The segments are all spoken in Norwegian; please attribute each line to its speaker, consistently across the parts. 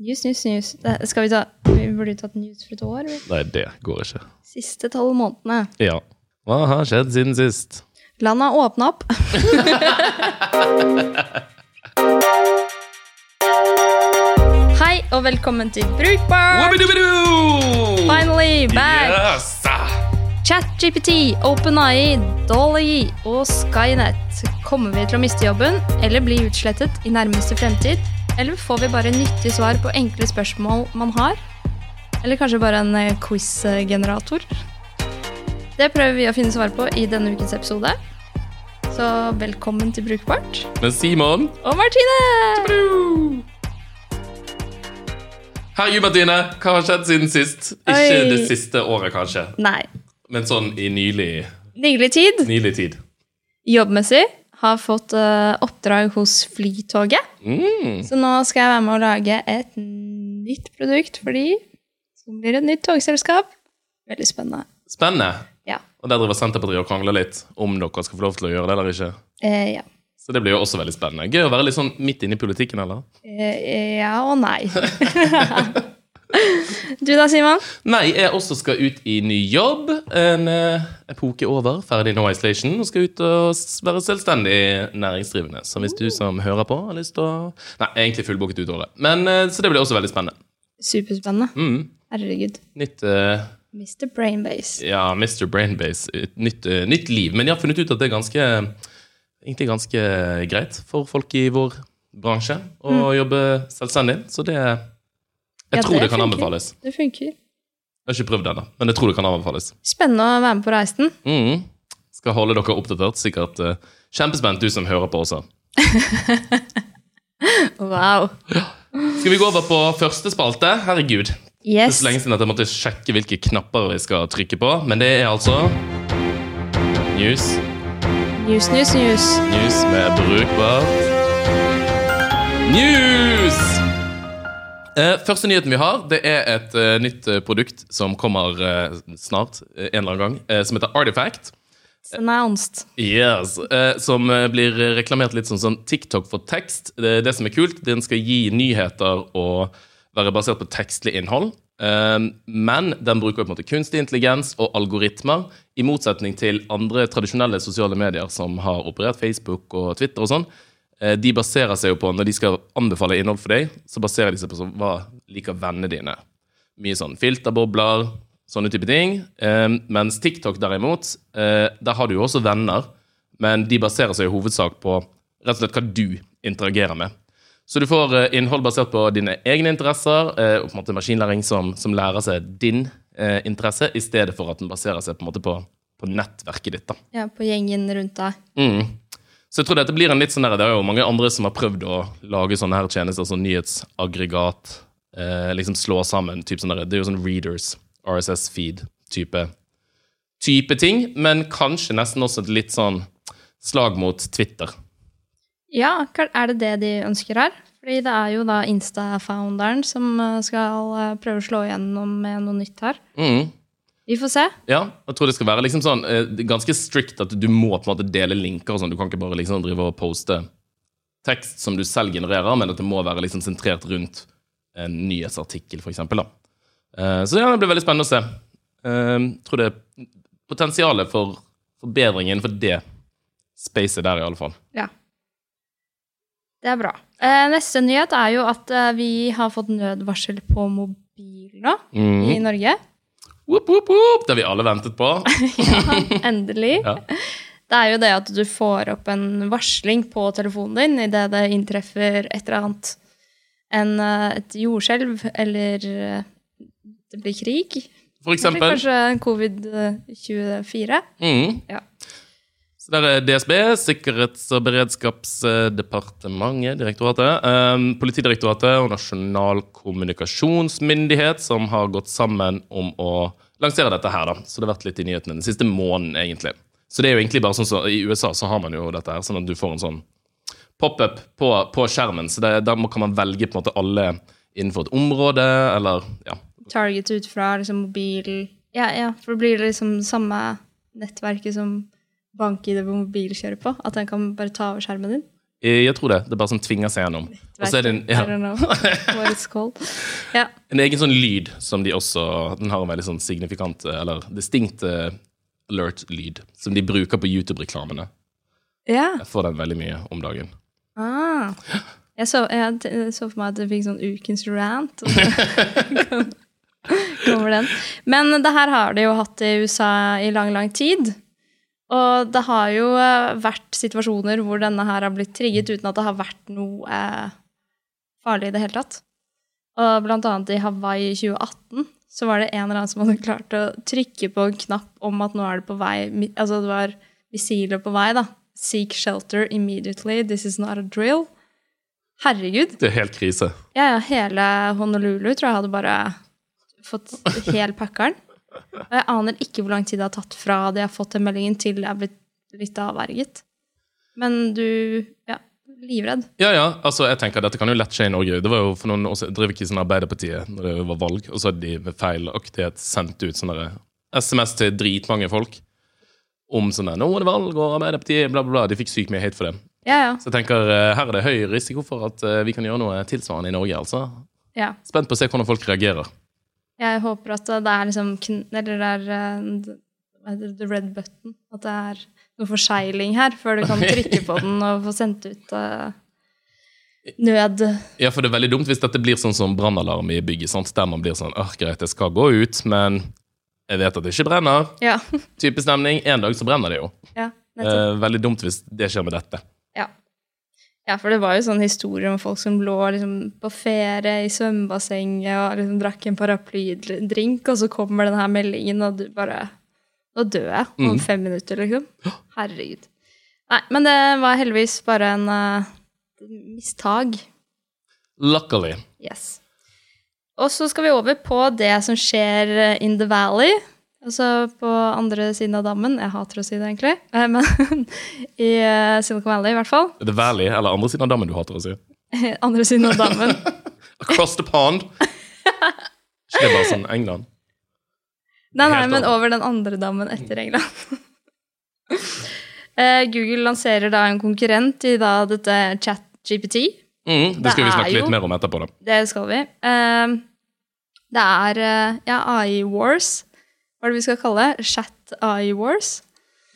Speaker 1: News, news, news. Det, skal vi ta Vi burde tatt news for et år. eller?
Speaker 2: Nei, det går ikke.
Speaker 1: Siste tolv månedene.
Speaker 2: Ja. Hva har skjedd siden sist?
Speaker 1: Landet har åpna opp. Hei og velkommen til Brukbart!
Speaker 2: Wabbidoobidoo!
Speaker 1: Finally back!
Speaker 2: Yes!
Speaker 1: ChatGPT, OpenAI, Dolly og Skynet. Kommer vi til å miste jobben eller bli utslettet i nærmeste fremtid? Eller får vi bare nyttige svar på enkle spørsmål man har? Eller kanskje bare en eh, quiz-generator? Det prøver vi å finne svar på i denne ukens episode. Så velkommen til Brukbart.
Speaker 2: Med Simon.
Speaker 1: Og Martine!
Speaker 2: Herregud, Martine. Hva har skjedd siden sist? Ikke
Speaker 1: Oi.
Speaker 2: det siste året, kanskje,
Speaker 1: Nei.
Speaker 2: men sånn i nylig,
Speaker 1: Nylig tid.
Speaker 2: nylig tid.
Speaker 1: Jobbmessig har fått uh, oppdrag hos Flytoget.
Speaker 2: Mm.
Speaker 1: Så nå skal jeg være med å lage et nytt produkt for de, som blir et nytt togselskap. Veldig spennende.
Speaker 2: Spennende.
Speaker 1: Ja.
Speaker 2: Og der driver Senterpartiet og krangler litt om dere skal få lov til å gjøre det eller ikke.
Speaker 1: Eh, ja.
Speaker 2: Så det blir jo også veldig spennende. Gøy å være litt sånn midt inne i politikken, eller?
Speaker 1: Eh, ja og nei. du da, Simon?
Speaker 2: Nei, jeg også skal ut i ny jobb. En eh, epoke over. Ferdig No Isolation. Og skal ut og være selvstendig næringsdrivende. Så hvis du som hører på, har lyst til å Nei, egentlig fullbooket ut året. Men, eh, så det blir også veldig spennende.
Speaker 1: Superspennende.
Speaker 2: Mm.
Speaker 1: Herregud.
Speaker 2: Nytt uh...
Speaker 1: Mr. Brainbase.
Speaker 2: Ja, Mr. Brainbase. Nytt, uh, nytt liv. Men jeg har funnet ut at det er ganske egentlig ganske greit for folk i vår bransje å jobbe selvstendig. Så det Jeg.
Speaker 1: Ja,
Speaker 2: tror
Speaker 1: det
Speaker 2: det, kan
Speaker 1: funker.
Speaker 2: anbefales.
Speaker 1: Det funker.
Speaker 2: Jeg har ikke prøvd det ennå, men jeg tror det kan anbefales.
Speaker 1: Spennende å være med på reisen.
Speaker 2: Mm. Skal holde dere oppdatert. Sikkert uh, kjempespent, du som hører på også.
Speaker 1: Wow.
Speaker 2: Skal vi gå over på første spalte? Herregud. Det er så lenge siden at jeg måtte sjekke hvilke knapper vi skal trykke på. Men det er altså News.
Speaker 1: News, news, news.
Speaker 2: News med brukbart News! Eh, første nyheten vi har, det er et eh, nytt eh, produkt som kommer snart, en eller annen gang, som heter Artifact.
Speaker 1: Announced.
Speaker 2: Yes, Som blir reklamert litt som sånn TikTok for tekst. Det, det som er kult, den skal gi nyheter og være basert på tekstlig innhold. Men den bruker på en måte kunstig intelligens og algoritmer, i motsetning til andre tradisjonelle sosiale medier som har operert Facebook og Twitter og sånn. Eh, De baserer seg jo på, Når de skal anbefale innhold for deg, så baserer de seg på så, hva liker vennene dine. Mye sånn filterbobler, sånne type ting. Eh, mens TikTok derimot, eh, der har du jo også venner, men de baserer seg i hovedsak på rett og slett hva du interagerer med. Så du får eh, innhold basert på dine egne interesser, og på en måte maskinlæring som, som lærer seg din interesse, i stedet for at den baserer seg på, på, på nettverket ditt. da.
Speaker 1: Ja, på gjengen rundt deg.
Speaker 2: Mm. Så jeg tror dette blir en litt sånn der, Det er jo mange andre som har prøvd å lage sånne her tjenester, sånn nyhetsaggregat, eh, liksom slå sammen, typ sånn der, det er jo sånn readers, RSS-feed-type type ting, men kanskje nesten også et litt sånn slag mot Twitter.
Speaker 1: Ja, er det det de ønsker her? Fordi det er jo da Insta-founderen som eh, skal eh, prøve å slå igjennom med noe nytt her.
Speaker 2: Mm.
Speaker 1: Vi får se.
Speaker 2: Ja, jeg tror det skal være liksom sånn eh, ganske strict at du må på en måte dele linker og sånn. Du kan ikke bare liksom drive og poste tekst som du selv genererer, men at det må være liksom sentrert rundt en nyhetsartikkel, for eksempel. Da. Eh, så ja, det blir veldig spennende å se. Jeg tror det er potensialet for forbedring innenfor det spacet der, i alle fall.
Speaker 1: Ja. Det er bra. Eh, neste nyhet er jo at eh, vi har fått nødvarsel på mobil nå
Speaker 2: Mm.
Speaker 1: i Norge.
Speaker 2: Whoop, whoop, whoop, det vi alle ventet på.
Speaker 1: Endelig.
Speaker 2: Ja.
Speaker 1: Det er jo det at du får opp en varsling på telefonen din idet det inntreffer et eller annet. En, eh, et jordskjelv, eller eh, det blir krig.
Speaker 2: For
Speaker 1: Eller
Speaker 2: eksempel.
Speaker 1: kanskje covid-24.
Speaker 2: Mm.
Speaker 1: Ja.
Speaker 2: Så der er DSB, Sikkerhets- og beredskapsdepartementet, direktoratet, eh, Politidirektoratet og Nasjonal kommunikasjonsmyndighet som har gått sammen om å lansere dette her. da. Så det har vært litt i nyhetene den siste måneden, egentlig. Så det er jo egentlig bare sånn så, I USA så har man jo dette her, sånn at du får en sånn pop-up på, på skjermen. Så det, der kan man velge på en måte alle innenfor et område, eller ja.
Speaker 1: Target ut fra liksom mobil Ja, ja, for det blir liksom samme nettverket som bank-ID på mobil kjører på. At den kan bare ta over skjermen din.
Speaker 2: Eh, Jeg tror det. Det er bare sånn tvinger seg gjennom. Og så er det en, ja.
Speaker 1: Ja.
Speaker 2: en egen sånn lyd som de også Den har en veldig sånn signifikant, eh, eller distinkt eh, alert-lyd, som de bruker på YouTube-reklamene.
Speaker 1: ja.
Speaker 2: Jeg får den veldig mye om dagen.
Speaker 1: Ah. Jeg så, jeg så for meg at jeg fikk sånn ukens rant. Og så kommer den. Men det her har de jo hatt i USA i lang, lang tid. Og det har jo eh, vært situasjoner hvor denne her har blitt trigget uten at det har vært noe eh, farlig i det hele tatt. Og blant annet i Hawaii i 2018 så var det en eller annen som hadde klart å trykke på en knapp om at nå er det på vei Altså det var missiler på vei, da. Seek shelter immediately. This is not a drill. Herregud.
Speaker 2: Det er helt krise.
Speaker 1: Ja, ja, hele Honolulu tror jeg hadde bare fått hel packeren. Og jeg aner ikke hvor lang tid det har tatt fra det jeg har fått den meldingen til jeg er blitt litt avverget. Men du Ja, livredd.
Speaker 2: Ja, ja, altså jeg tenker Dette kan jo lett skje i Norge. Det var jo for noen år siden drev ikke sånn Arbeiderpartiet når det var valg, og så hadde de ved feilaktighet sendt ut sånne SMS til dritmange folk om sånn 'Nå er det valg, og Arbeiderpartiet', bla, bla, bla. De fikk sykt mye hate for det.
Speaker 1: Ja, ja.
Speaker 2: Så jeg tenker eh, her er det høy risiko for at eh, vi kan gjøre noe tilsvarende i Norge, altså.
Speaker 1: ja.
Speaker 2: Spent på å se hvordan folk reagerer.
Speaker 1: Jeg håper at det er liksom Eller det er eh, the red button. At det er noe forsegling her før du kan trykke på den og få sendt ut uh, nød.
Speaker 2: Ja, for det er veldig dumt hvis dette blir sånn som brannalarm i bygget, sant? der man blir sånn Åh, greit, jeg skal gå ut, men jeg vet at det ikke brenner.
Speaker 1: Ja.
Speaker 2: Type stemning. En dag så brenner det jo.
Speaker 1: ja.
Speaker 2: Eh, veldig dumt hvis det skjer med dette.
Speaker 1: Ja. Ja, for det var jo sånn historie om folk som lå liksom på ferie i svømmebassenget og liksom drakk en paraplydrink, og så kommer denne her meldingen, og du bare Nå dør jeg om
Speaker 2: Mm.
Speaker 1: fem minutter, liksom. Herregud. Nei, men det var heldigvis bare en uh, mistag.
Speaker 2: Luckily.
Speaker 1: Yes. Og så skal vi over på det som skjer eh, in the valley. Altså på andre siden av dammen. Jeg hater å si det, egentlig. Eh, Men i eh, Silicon Valley, i hvert fall.
Speaker 2: The Valley eller andre siden av dammen du hater å si?
Speaker 1: Andre siden av dammen.
Speaker 2: Across the pond. Ikke det bare sånn England?
Speaker 1: Nei, nei, men
Speaker 2: over.
Speaker 1: den andre dammen etter England. Eh, Google lanserer da en konkurrent i da dette ChatGPT.
Speaker 2: Mm, det
Speaker 1: Det
Speaker 2: skal vi
Speaker 1: er
Speaker 2: snakke
Speaker 1: jo-
Speaker 2: litt mer om etterpå. da.
Speaker 1: Det skal vi. Det er ja, AI Wars. Hva er det vi skal kalle det? Chat AI Wars.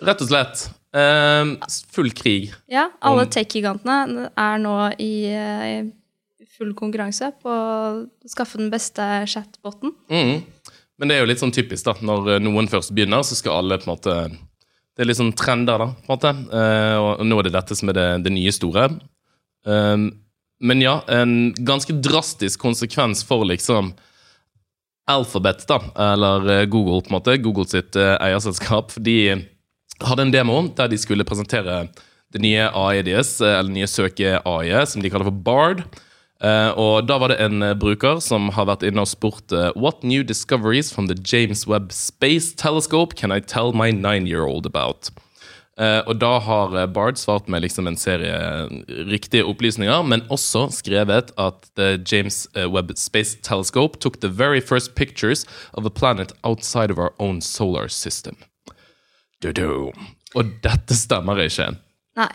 Speaker 2: Rett og slett Um, full krig.
Speaker 1: Ja, alle tech-gigantene er nå i i full konkurranse på å skaffe den beste chatboten.
Speaker 2: Mm. Men det er jo litt sånn typisk, da. Når eh, noen først begynner, så skal alle på en måte Det er litt sånn trender, da. på en måte. Uh, og nå er det dette som er det, det nye store. Um, men ja, en ganske drastisk konsekvens for liksom Alphabet, da, eller eh, Google, på en måte. Google sitt eh, eierselskap. De hadde en demo der de skulle presentere det nye deres, eh, eller nye søke-AI-et, som de kaller for Bard. Og da var det en bruker som har vært inne og spurt What new discoveries from the James Webb Space Telescope can I tell my nine-year-old about? Eh, og da har eh, Bard svart med liksom en serie riktige opplysninger, men også skrevet at the James eh, Webb Space Telescope took the very first pictures of a planet outside of our own solar system. Du-du. Og dette stemmer ikke.
Speaker 1: Nei.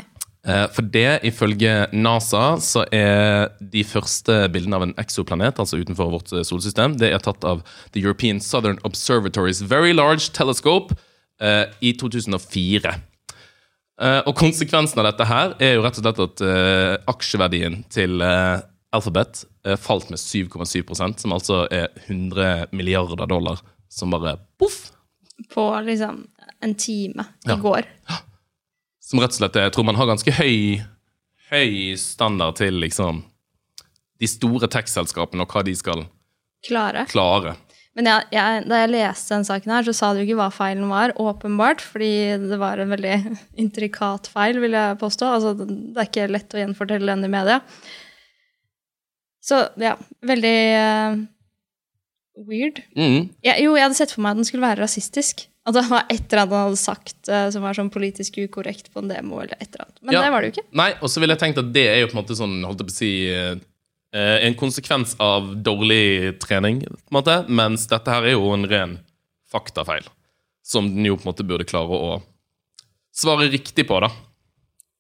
Speaker 2: For det, ifølge NASA, så er de første bildene av en eksoplanet, altså utenfor vårt solsystem, det er tatt av The European Southern Observatory's Very Large Telescope eh, i 2004. Eh, og konsekvensen av dette her er jo rett og slett at eh, aksjeverdien til eh, Alphabet falt med 7,7% som altså er 100 milliarder dollar, som bare poff!
Speaker 1: På liksom en time i
Speaker 2: Ja.
Speaker 1: går.
Speaker 2: Som rett og slett jeg tror man har ganske høy, høy standard til liksom de store tech-selskapene og hva de skal
Speaker 1: Klare.
Speaker 2: klare.
Speaker 1: Men jeg, jeg, da jeg leste den saken her, så sa du jo ikke hva feilen var, åpenbart, fordi det var en veldig intrikat feil, vil jeg påstå. Altså, det er ikke lett å gjenfortelle den i media. Så ja, veldig uh, weird.
Speaker 2: Mm.
Speaker 1: Ja, jo, jeg hadde sett for meg at den skulle være rasistisk. At det var et eller annet han hadde sagt uh, som var sånn politisk ukorrekt på en demo, eller et eller annet. Men
Speaker 2: Ja.
Speaker 1: det var det jo ikke.
Speaker 2: Nei, og så ville jeg tenkt at det er jo på en måte sånn, holdt jeg på å si eh, En konsekvens av dårlig trening, på en måte, mens dette her er jo en ren faktafeil. Som den jo på en måte burde klare å svare riktig på, da.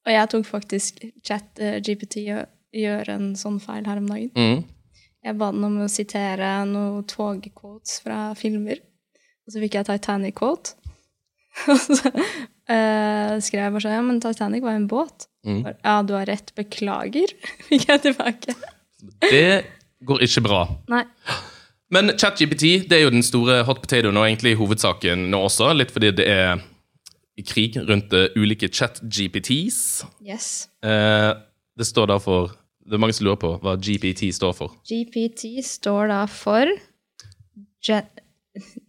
Speaker 1: Og jeg tok faktisk chat eh, GPT og gjøre en sånn feil her om dagen.
Speaker 2: Mm.
Speaker 1: Jeg ba den om å sitere noen togquotes fra filmer. Og så fikk jeg Titanic-quote. Og så uh, skrev jeg bare sånn Ja, men Titanic var jo en båt.
Speaker 2: Mm.
Speaker 1: Ja, du har rett. Beklager. Fikk jeg tilbake.
Speaker 2: Det går ikke bra.
Speaker 1: Nei.
Speaker 2: Men ChatGPT det er jo den store hot potatoen og egentlig hovedsaken nå også. Litt fordi det er krig rundt eh, ulike chat-GPTs.
Speaker 1: Yes.
Speaker 2: Eh, det står da for Det er mange som lurer på hva GPT står for.
Speaker 1: GPT står da for gen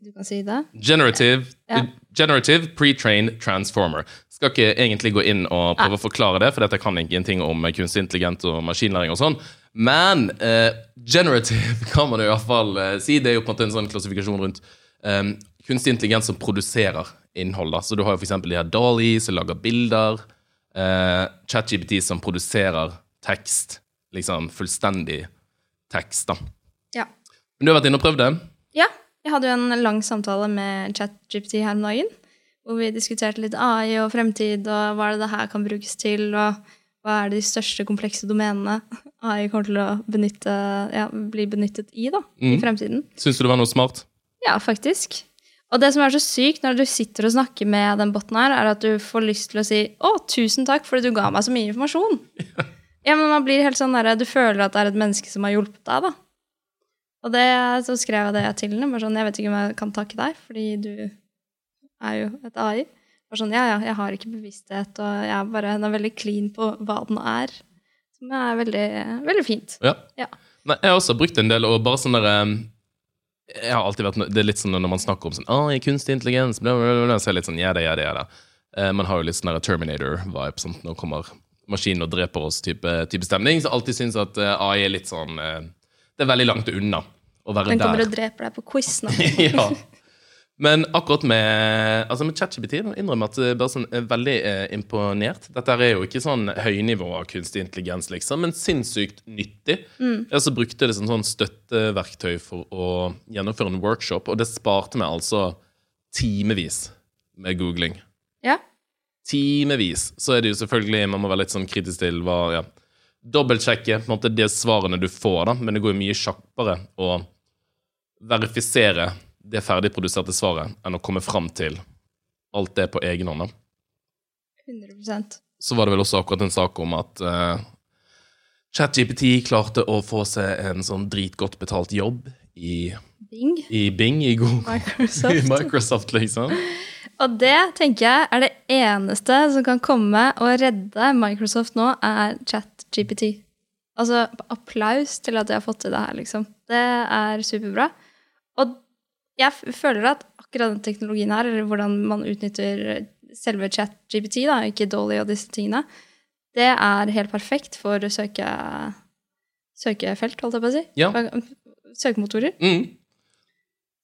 Speaker 1: Du kan si det?
Speaker 2: Generative,
Speaker 1: Ja.
Speaker 2: generative Pre-trained Transformer. Skal ikke egentlig gå inn og prøve å forklare det, for dette kan ikke en ting om kunstig intelligent og maskinlæring og sånn. Men eh, generative kan man i hvert fall eh, si. Det er jo på en måte en sånn klassifikasjon rundt um, kunstig intelligens som produserer innhold. Da. Så du har jo eksempel de her Dali som lager bilder. Eh, ChatGPT som produserer tekst. Liksom fullstendig tekst, da.
Speaker 1: Ja.
Speaker 2: Men du har vært inne og prøvd det?
Speaker 1: Ja. Jeg hadde jo en lang samtale med ChatGPT her om dagen. Hvor vi diskuterte litt AI og fremtid, og hva det det her kan brukes til, og hva er de største komplekse domenene AI kommer til å benytte, ja, bli benyttet i da, i
Speaker 2: Mhm.
Speaker 1: fremtiden.
Speaker 2: Syns du det var noe smart?
Speaker 1: Ja, faktisk. Og det som er så sykt når du sitter og snakker med den botten her, er at du får lyst til å si 'Å, tusen takk fordi du ga meg så mye informasjon'. Ja, men man blir helt sånn der, Du føler at det er et menneske som har hjulpet deg, da. Og det, så skrev jeg det til henne. Bare sånn, 'Jeg vet ikke om jeg kan takke deg, fordi du er jo et AI'. Bare sånn, ja, ja, jeg har ikke bevissthet, og jeg er bare, den er veldig clean på hva den er. Som er veldig, veldig fint.
Speaker 2: Ja.
Speaker 1: Ja.
Speaker 2: Nei, jeg har også brukt en del, og bare sånn der eh, Jeg har alltid vært Det er litt sånn når man snakker om sånn er kunstig intelligens, bla, bla, bla, så er litt sånn Ja, det, ja, det, ja, det. Eh, Man har jo litt sånn Terminator-vibe, sånn, nå kommer maskinen og dreper oss-type type stemning. Så alltid syns at eh, AI er litt sånn eh, Det er veldig langt unna å være der.
Speaker 1: Den kommer
Speaker 2: der.
Speaker 1: og dreper deg på quiz nå.
Speaker 2: ja. Men akkurat med, altså med ChatGPT innrømmer at jeg bare sånn, er veldig eh, imponert. Dette er jo ikke sånn høynivå av kunstig intelligens, liksom, men sinnssykt nyttig. Jeg også brukte det som sånn støtteverktøy for å gjennomføre en workshop, og det sparte meg altså timevis med googling.
Speaker 1: Ja.
Speaker 2: Timevis. Så er det jo selvfølgelig Man må være litt sånn kritisk til hva ja, Dobbeltsjekke de svarene du får, da, men det går jo mye kjappere å verifisere det ferdigproduserte svaret enn å komme fram til alt det på egen hånd.
Speaker 1: 100%
Speaker 2: Så var det vel også akkurat en sak om at uh, ChatGPT klarte å få seg en sånn dritgodt betalt jobb i,
Speaker 1: Bing.
Speaker 2: i Bing, i, Google, i
Speaker 1: Microsoft.
Speaker 2: Microsoft, liksom.
Speaker 1: Og det tenker jeg er det eneste som kan komme og redde Microsoft nå, er ChatGPT. Altså applaus til at de har fått til det her, liksom. Det er superbra. Og jeg føler at akkurat den teknologien her, eller hvordan man utnytter selve ChatGPT, da, ikke Dolly og disse tingene, det er helt perfekt for søke, søkefelt, holdt jeg på å si.
Speaker 2: Ja.
Speaker 1: Søkemotorer.
Speaker 2: Mm.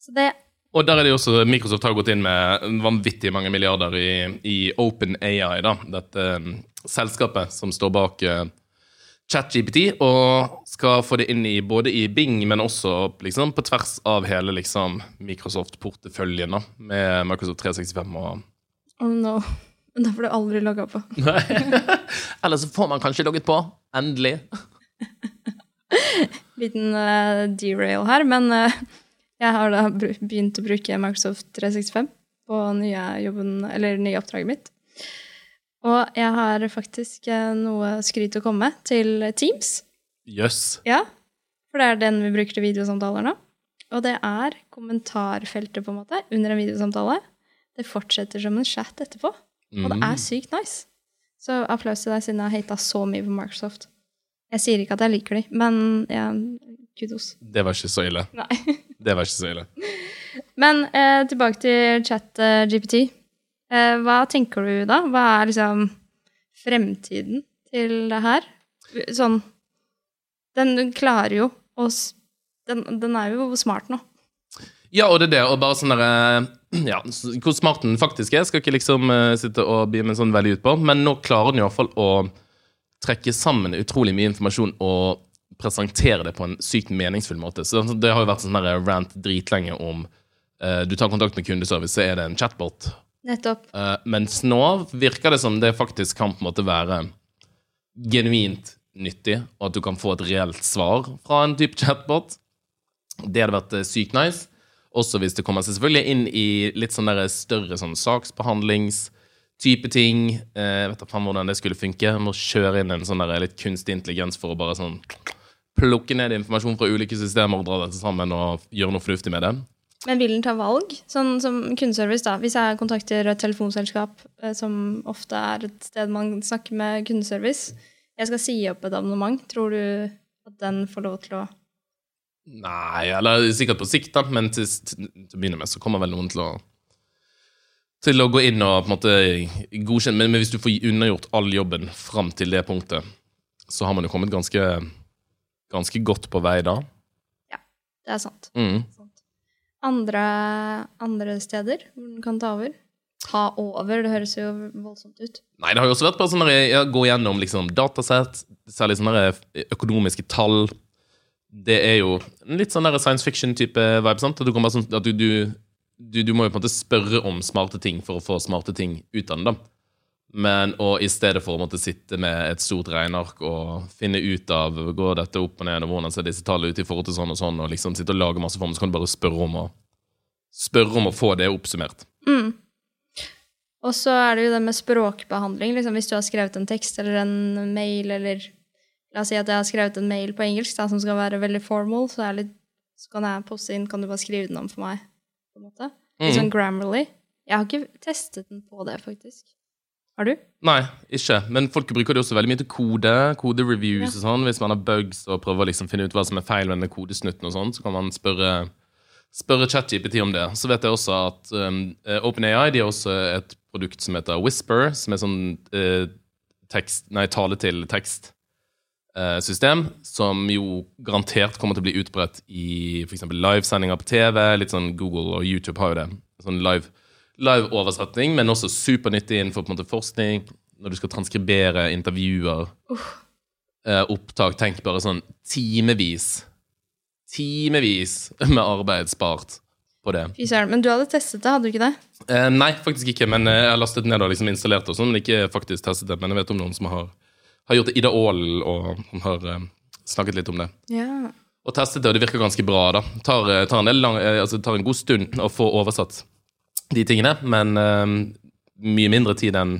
Speaker 1: Så det
Speaker 2: Og der er det jo også Microsoft har gått inn med vanvittig mange milliarder i, i OpenAI. Dette um, selskapet som står bak uh, ChatGPT, og skal få det inn i både i Bing, men også liksom på tvers av hele liksom Microsoft-porteføljen, med Microsoft 365 og
Speaker 1: Oh no. Da får du aldri logga på.
Speaker 2: Nei. Eller så får man kanskje logget på. Endelig.
Speaker 1: liten uh, derail her, men uh, jeg har da begynt å bruke Microsoft 365 på nye, jobben, eller nye oppdraget mitt. Og jeg har faktisk eh, noe skryt å komme med til Teams.
Speaker 2: Jøss.
Speaker 1: Ja, for det er den vi bruker til videosamtaler nå. Og det er kommentarfeltet på en måte under en videosamtale. Det fortsetter som en chat etterpå. Og det er sykt nice. Så applaus til deg siden jeg har hata så mye på Microsoft. Jeg sier ikke at jeg liker dem, men ja, kudos.
Speaker 2: Det var ikke så ille.
Speaker 1: Nei.
Speaker 2: Det var ikke så ille.
Speaker 1: Men eh, tilbake til chat eh, GPT. Eh, hva tenker du da? Hva er liksom fremtiden til det her? Sånn Den klarer jo å den, den er jo smart nå.
Speaker 2: Ja, og det er det, og bare sånn derre Ja, hvor smart den faktisk er, skal ikke liksom uh, sitte og bli med sånn veldig ut på, men nå klarer den iallfall å trekke sammen utrolig mye informasjon og presentere det på en sykt meningsfull måte. Så Det har jo vært sånn rant dritlenge om uh, Du tar kontakt med kundeservice, så er det en chatbot.
Speaker 1: Nettopp.
Speaker 2: Uh, mens nå virker det som det faktisk kan på en måte være genuint nyttig, og at du kan få et reelt svar fra en type chatbot. Det hadde vært eh, sykt nice. Også hvis det kommer seg selvfølgelig inn i litt sånn der større sånn saksbehandlingstype ting. Eh, Jeg vet da faen hvordan det skulle funke. Jeg må kjøre inn en sånn der litt kunstig intelligens for å bare sånn plukke ned informasjon fra ulike systemer og dra dette sammen og gjøre noe fornuftig med det.
Speaker 1: Men vil den ta valg? Sånn som kundeservice, da. Hvis jeg kontakter et telefonselskap, eh, som ofte er et sted man snakker med kundeservice, jeg skal si opp et abonnement, tror du at den får lov til å
Speaker 2: Nei, eller sikkert på sikt, da, men til, til, til å begynne med så kommer vel noen til å til å gå inn og på en måte godkjenne men, men hvis du får unnagjort all jobben fram til det punktet, så har man jo kommet ganske, ganske godt på vei da.
Speaker 1: Ja, Det er sant.
Speaker 2: Mm.
Speaker 1: Andre, andre steder hvor den kan ta over? Ta over, det høres jo voldsomt ut.
Speaker 2: Nei, det har jo også vært bare sånn der, ja, gå gjennom liksom, datasett, særlig sånne økonomiske tall. Det er jo en litt sånn science fiction-type vibe. sant? Du, sånn, du, du, du, må jo på en måte spørre om smarte ting for å få smarte ting ut av den. Men og i stedet for å måtte sitte med et stort regneark og finne ut av går dette opp og ned, og hvordan ser disse tallene ut i forhold til sånn og sånn, og liksom sitte og lage masse form, så kan du bare spørre om å, spørre om å få det oppsummert.
Speaker 1: Mm. Og så er det jo det med språkbehandling. Liksom, hvis du har skrevet en tekst eller en mail, eller La oss si at jeg har skrevet en mail på engelsk da, som skal være veldig formal, så, litt, så kan jeg poste inn Kan du bare skrive den om for meg? på en måte? Litt
Speaker 2: Mm.
Speaker 1: sånn Grammarly. Jeg har ikke testet den på det, faktisk. Har du?
Speaker 2: Nei, ikke. Men folk bruker det også veldig mye til kode. Kode-reviews og sånn. Hvis man har bugs og prøver å liksom finne ut hva som er feil med denne kodesnutten, og sånn, så kan man spørre, spørre ChatGPT om det. Så vet jeg også at um, eh, OpenAI de har også et produkt som heter Whisper, som er sånn uh, tekst, nei, tale til tekst-system, som jo garantert kommer til å bli utbredt i f.eks. livesendinger på TV. Litt sånn Google og YouTube har jo det. Sånn live live-oversetning, men også supernyttig innenfor måte forskning. Når du skal transkribere intervjuer, eh, opptak Tenk bare sånn timevis. Timevis med arbeid spart på det.
Speaker 1: Men du hadde testet det, hadde du ikke det?
Speaker 2: Eh, nei, faktisk ikke, men eh, jeg har lastet ned og liksom installert og sånn, men ikke faktisk testet det. Men jeg vet om noen som har, har gjort det i det og og har eh, snakket litt om det.
Speaker 1: Ja.
Speaker 2: Og testet det, og det virker ganske bra. da. Tar, eh, tar, en, lang, altså, tar en god stund å få oversatt de tingene, men eh, mye mindre tid enn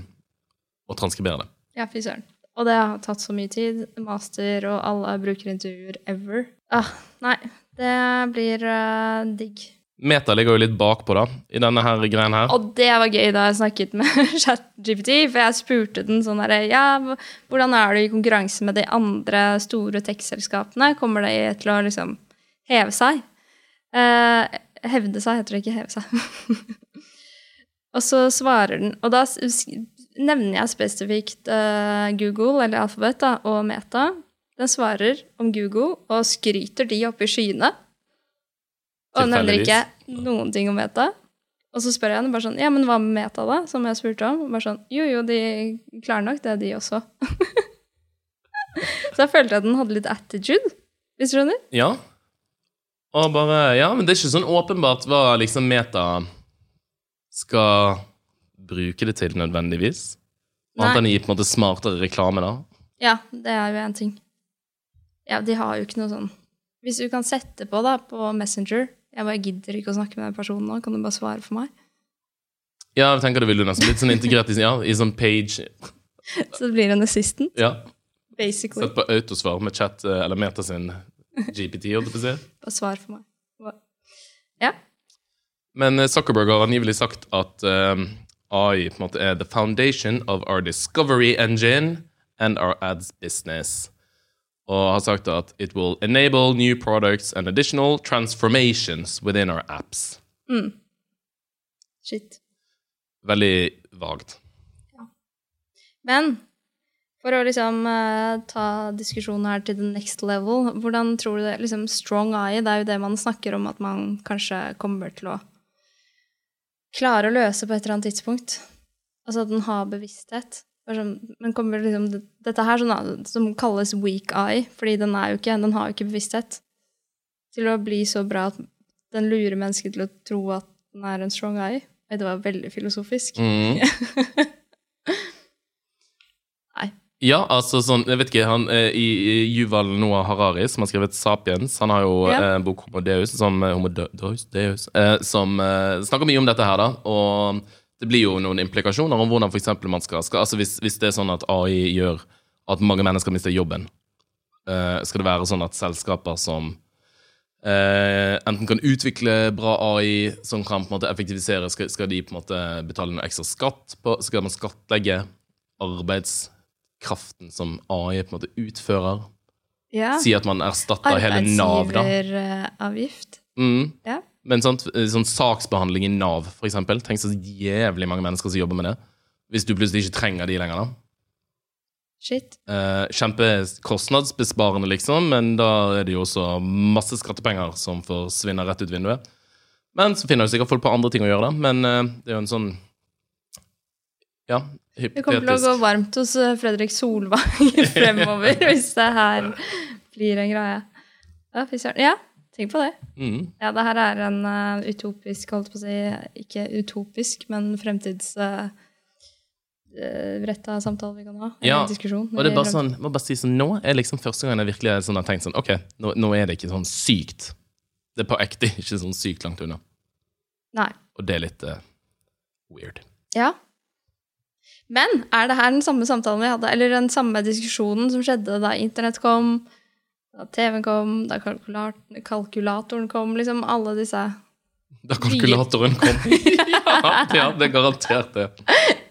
Speaker 2: å transkribere det.
Speaker 1: Ja, fy søren. Og det har tatt så mye tid. Master og alle brukerintervjuer ever. Ah, nei, det blir uh, digg.
Speaker 2: Meta ligger jo litt bakpå da, i denne her greien her.
Speaker 1: Og det var gøy da jeg snakket med ChatGPT, for jeg spurte den sånn herre Ja, hvordan er du i konkurranse med de andre store tech-selskapene? Kommer det til å liksom heve seg? Uh, hevde seg, heter det ikke heve seg. og så svarer den Og da nevner jeg spesifikt uh, Google, eller Alphabet, da, og Meta. Den svarer om Google og skryter de oppe i skyene. Og nevner ikke noen ting om Meta. Og så spør jeg henne bare sånn Ja, men hva med Meta, da? Som jeg spurte om. Og bare sånn Jo, jo, de klarer nok det, de også. så jeg følte at den hadde litt attitude, hvis du skjønner.
Speaker 2: Ja. Og bare, ja, men det er ikke sånn åpenbart hva liksom Meta skal bruke det til nødvendigvis. Annet enn å gi på en måte smartere reklame, da.
Speaker 1: Ja, det er jo en ting. Ja, de har jo ikke noe sånn Hvis du kan sette på da, på Messenger Jeg bare gidder ikke å snakke med den personen nå, kan du bare svare for meg?
Speaker 2: Ja, jeg tenker det vil du nesten litt sånn integrert i, ja, i sånn page
Speaker 1: Så det blir en assistant,
Speaker 2: Ja,
Speaker 1: basically.
Speaker 2: Sett på autosvar med chat eh, eller Meta sin GPT, holdt jeg på å si.
Speaker 1: Bare svar for meg. Ja.
Speaker 2: Men eh, Zuckerberg har angivelig sagt at eh, AI på en måte er the foundation of our discovery engine and our ads business. Og har sagt at it will enable new products and additional transformations within our apps.
Speaker 1: Shit.
Speaker 2: Veldig vagt.
Speaker 1: Men for å liksom uh, ta diskusjonen her til the next level, hvordan tror du det liksom Strong eye, det er jo det man snakker om at man kanskje kommer til å klare å løse på et eller annet tidspunkt. Altså at den har bevissthet. Sånn- Men kommer liksom Dette her sånn, som kalles weak eye, fordi den er jo ikke, den har jo ikke bevissthet. Til å bli så bra at den lurer mennesket til å tro at den er en strong eye. Det var veldig filosofisk.
Speaker 2: Mm. Ja, altså sånn, jeg vet ikke, han eh, i i Yuval Noah Harari, som har skrevet 'Sapiens', han har jo
Speaker 1: Ja.
Speaker 2: eh, en bok Homo Deus, som, eh, Homo Deus, Deus, eh, som eh, snakker mye om dette her, da. Og det blir jo noen implikasjoner om hvordan for eksempel man skal, skal altså hvis, hvis det er sånn at AI gjør at mange mennesker mister jobben, eh, skal det være sånn at selskaper som eh, enten kan utvikle bra AI som kan på en måte effektivisere, skal, skal de på en måte betale noe ekstra skatt på? Skal man skattlegge arbeidskraften som AI på en måte utfører?
Speaker 1: Ja.
Speaker 2: Si at man erstatter hele Nav, da.
Speaker 1: Arbeidsgiveravgift.
Speaker 2: Mm.
Speaker 1: Ja.
Speaker 2: Men sant, sånn saksbehandling i Nav, for eksempel. Tenk så jævlig mange mennesker som jobber med det. Hvis du plutselig ikke trenger de lenger, da.
Speaker 1: Shit.
Speaker 2: Eh, Kjempekostnadsbesparende, liksom, men da er det jo også masse skattepenger som forsvinner rett ut vinduet. Men så finner jo sikkert folk på andre ting å gjøre, da. Men eh, det er jo en sånn Ja,
Speaker 1: Det kommer til å gå varmt hos eh, Fredrik Solvang fremover hvis det her blir en greie. Ja. Ja, tenk på det.
Speaker 2: Mm.
Speaker 1: Ja, det her er en uh, utopisk, holdt på å si, ikke utopisk, men fremtidsretta samtale vi kan ha.
Speaker 2: Ja,
Speaker 1: diskusjon.
Speaker 2: Og det er bare sånn, må bare si sånn, Nå er liksom første gang jeg virkelig sånn, har tenkt sånn Ok, nå, nå er det ikke sånn sykt. Det er på ekte ikke sånn sykt langt unna.
Speaker 1: Nei.
Speaker 2: Og det er litt uh, weird.
Speaker 1: Ja. Men er det her den samme samtalen vi hadde, eller den samme diskusjonen som skjedde da internett kom, da TV-en kom, da kalkulat kalkulatoren kom, liksom alle disse
Speaker 2: Da kalkulatoren kom. ja, ja, det er garantert det.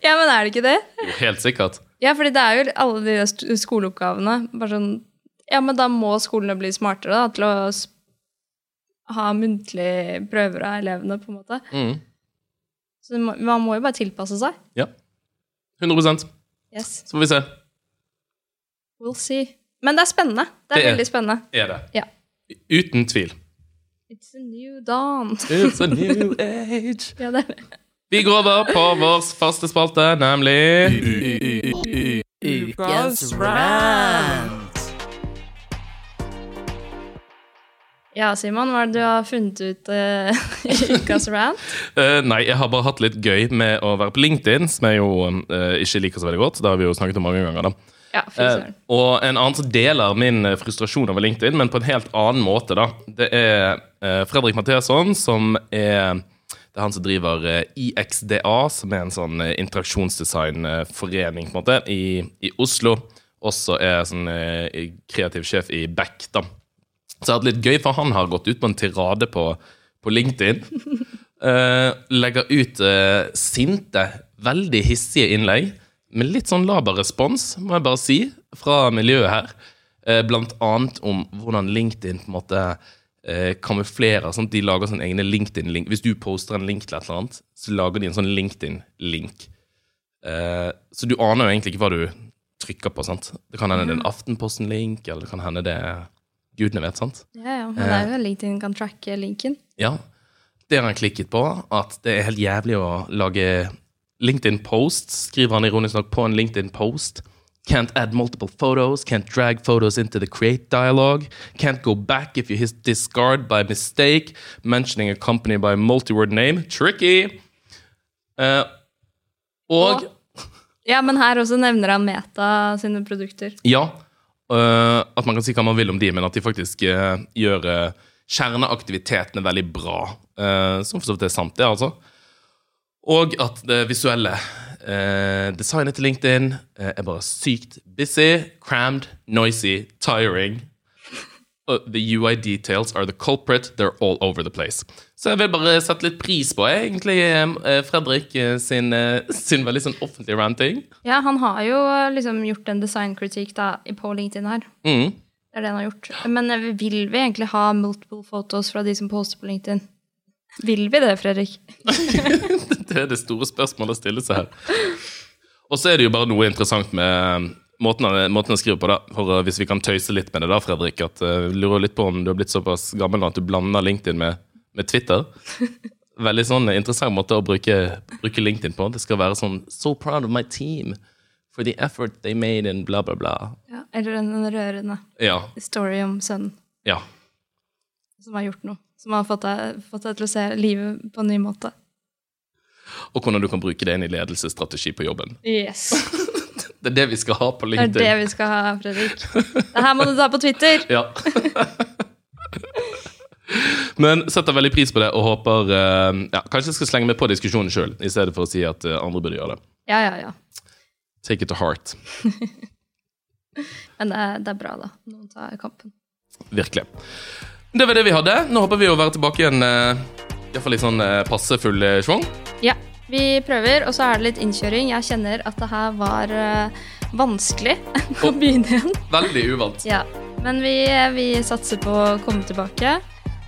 Speaker 1: Ja, men er det ikke det?
Speaker 2: Jo, helt sikkert.
Speaker 1: Ja, fordi det er jo alle de skoleoppgavene. Bare sånn Ja, men da må skolene bli smartere da, til å ha muntlige prøver av elevene, på en måte.
Speaker 2: Mm.
Speaker 1: Så man man må jo bare tilpasse seg.
Speaker 2: Ja. 100
Speaker 1: Yes.
Speaker 2: Så får vi se.
Speaker 1: We'll see. Men det er spennende. Det er,
Speaker 2: Det er-
Speaker 1: veldig spennende.
Speaker 2: Er det?
Speaker 1: Ja.
Speaker 2: Uten tvil.
Speaker 1: It's a new dawn.
Speaker 2: It's a new age.
Speaker 1: ja, det er det.
Speaker 2: Vi går over på vår faste spalte, nemlig
Speaker 3: Ukens rant.
Speaker 1: Ja, Simon, hva er det du har funnet ut uh, i ukas rant?
Speaker 2: uh, nei, jeg har bare hatt litt gøy med å være på LinkedIn, som jeg jo uh, ikke liker så veldig godt. Det har vi jo snakket om mange ganger. da.
Speaker 1: Ja,
Speaker 2: og en annen som deler min frustrasjon over LinkedIn, men på en helt annen måte, da. Det er Fredrik Matheson, som er det er han som driver IXDA, som er en sånn interaksjonsdesignforening på en måte, i, i Oslo. Også er sånn kreativ sjef i Beck, da. Så jeg har hatt litt gøy, for han har gått ut på en tirade på, på LinkedIn. Uh, legger ut uh, sinte, veldig hissige innlegg med litt sånn laber respons, må jeg bare si, fra miljøet her. Uh, blant annet om hvordan LinkedIn på en måte kamuflerer. Sånn de lager sånne egne LinkedIn-link. Hvis du poster en link til et eller annet, så lager de en sånn LinkedIn-link. Så du aner jo egentlig ikke hva du trykker på. sant? Det kan hende det er en Aftenposten-link, eller det kan hende det er Gudene vet, sant?
Speaker 1: Ja, ja, men det er jo LinkedIn kan tracke linken.
Speaker 2: Ja. Det har han klikket på, at det er helt jævlig å lage LinkedIn-posts, skriver han ironisk nok på en LinkedIn-post. Can't add multiple photos, can't drag photos into the create dialogue, can't go back if you hit discard by mistake, mentioning a company by multi-word name. Tricky! Uh, og
Speaker 1: Ja, men her også nevner han Meta sine produkter.
Speaker 2: Ja, at man kan si hva man vil om de, men at de faktisk øh, gjør øh, kjerneaktivitetene veldig bra. som for så vidt er sant, det, altså. Og at det visuelle designet til LinkedIn er bare sykt busy, crammed, noisy, tiring. Og the UI details are the culprit. They're all over the place. Så jeg vil bare sette litt pris på jeg, egentlig øh, Fredrik øh, sin, øh, sin veldig sånn offentlige ranting.
Speaker 1: Ja, han har jo eh, liksom gjort en designkritikk da, på LinkedIn her.
Speaker 2: Mm.
Speaker 1: Det er det han har gjort. Men eh, vil vi egentlig ha multiple photos fra de som poster på LinkedIn? Vil vi det, Fredrik?
Speaker 2: Det er det store spørsmålet å stille seg her. Og så er det jo bare noe interessant med måten han, måten han skriver på. da, for uh, Hvis vi kan tøyse litt med det, da, Fredrik. at uh, Lurer litt på om du har blitt såpass gammel at du blander LinkedIn med, med Twitter. Veldig sånn interessant måte å bruke, bruke LinkedIn på. Det skal være sånn So proud of my team for the effort they made in bla, bla, bla.
Speaker 1: Ja, eller en, en rørende
Speaker 2: Ja.
Speaker 1: story om sønnen
Speaker 2: ja.
Speaker 1: som har gjort noe. Som har fått deg, fått deg til å se livet på en ny måte.
Speaker 2: og hvordan du kan bruke det inn i ledelsesstrategi på jobben.
Speaker 1: Yes.
Speaker 2: Det er det vi skal ha på LinkedIn.
Speaker 1: Det er det vi skal ha, Fredrik. Det her må du ta på Twitter.
Speaker 2: Ja. Men setter veldig pris på det og håper eh, ja, Kanskje jeg skal slenge meg på diskusjonen sjøl, i stedet for å si at eh, andre burde gjøre det.
Speaker 1: Ja, ja, ja.
Speaker 2: Take it to heart.
Speaker 1: Men det er, det er bra, da. Noen tar kampen.
Speaker 2: Virkelig. Det var det vi hadde. Nå håper vi å være tilbake igjen uh, iallfall i sånn passe full eh, schwung.
Speaker 1: Ja, vi prøver, og så er det litt innkjøring. Jeg kjenner at det her var eh, vanskelig å begynne igjen.
Speaker 2: Veldig uvant.
Speaker 1: Ja, men vi, vi satser på å komme tilbake.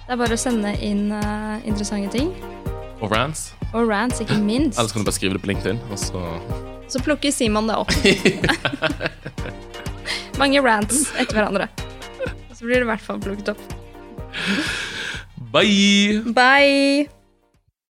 Speaker 1: Det er bare å sende inn uh, interessante ting.
Speaker 2: Og rants.
Speaker 1: Og rants, ikke minst.
Speaker 2: Ellers kan du bare skrive det på LinkedIn. Og så
Speaker 1: Så plukker Simon det opp. Mange rants etter hverandre. Så blir det i hvert fall plukket opp.
Speaker 2: Bye!
Speaker 1: Bye!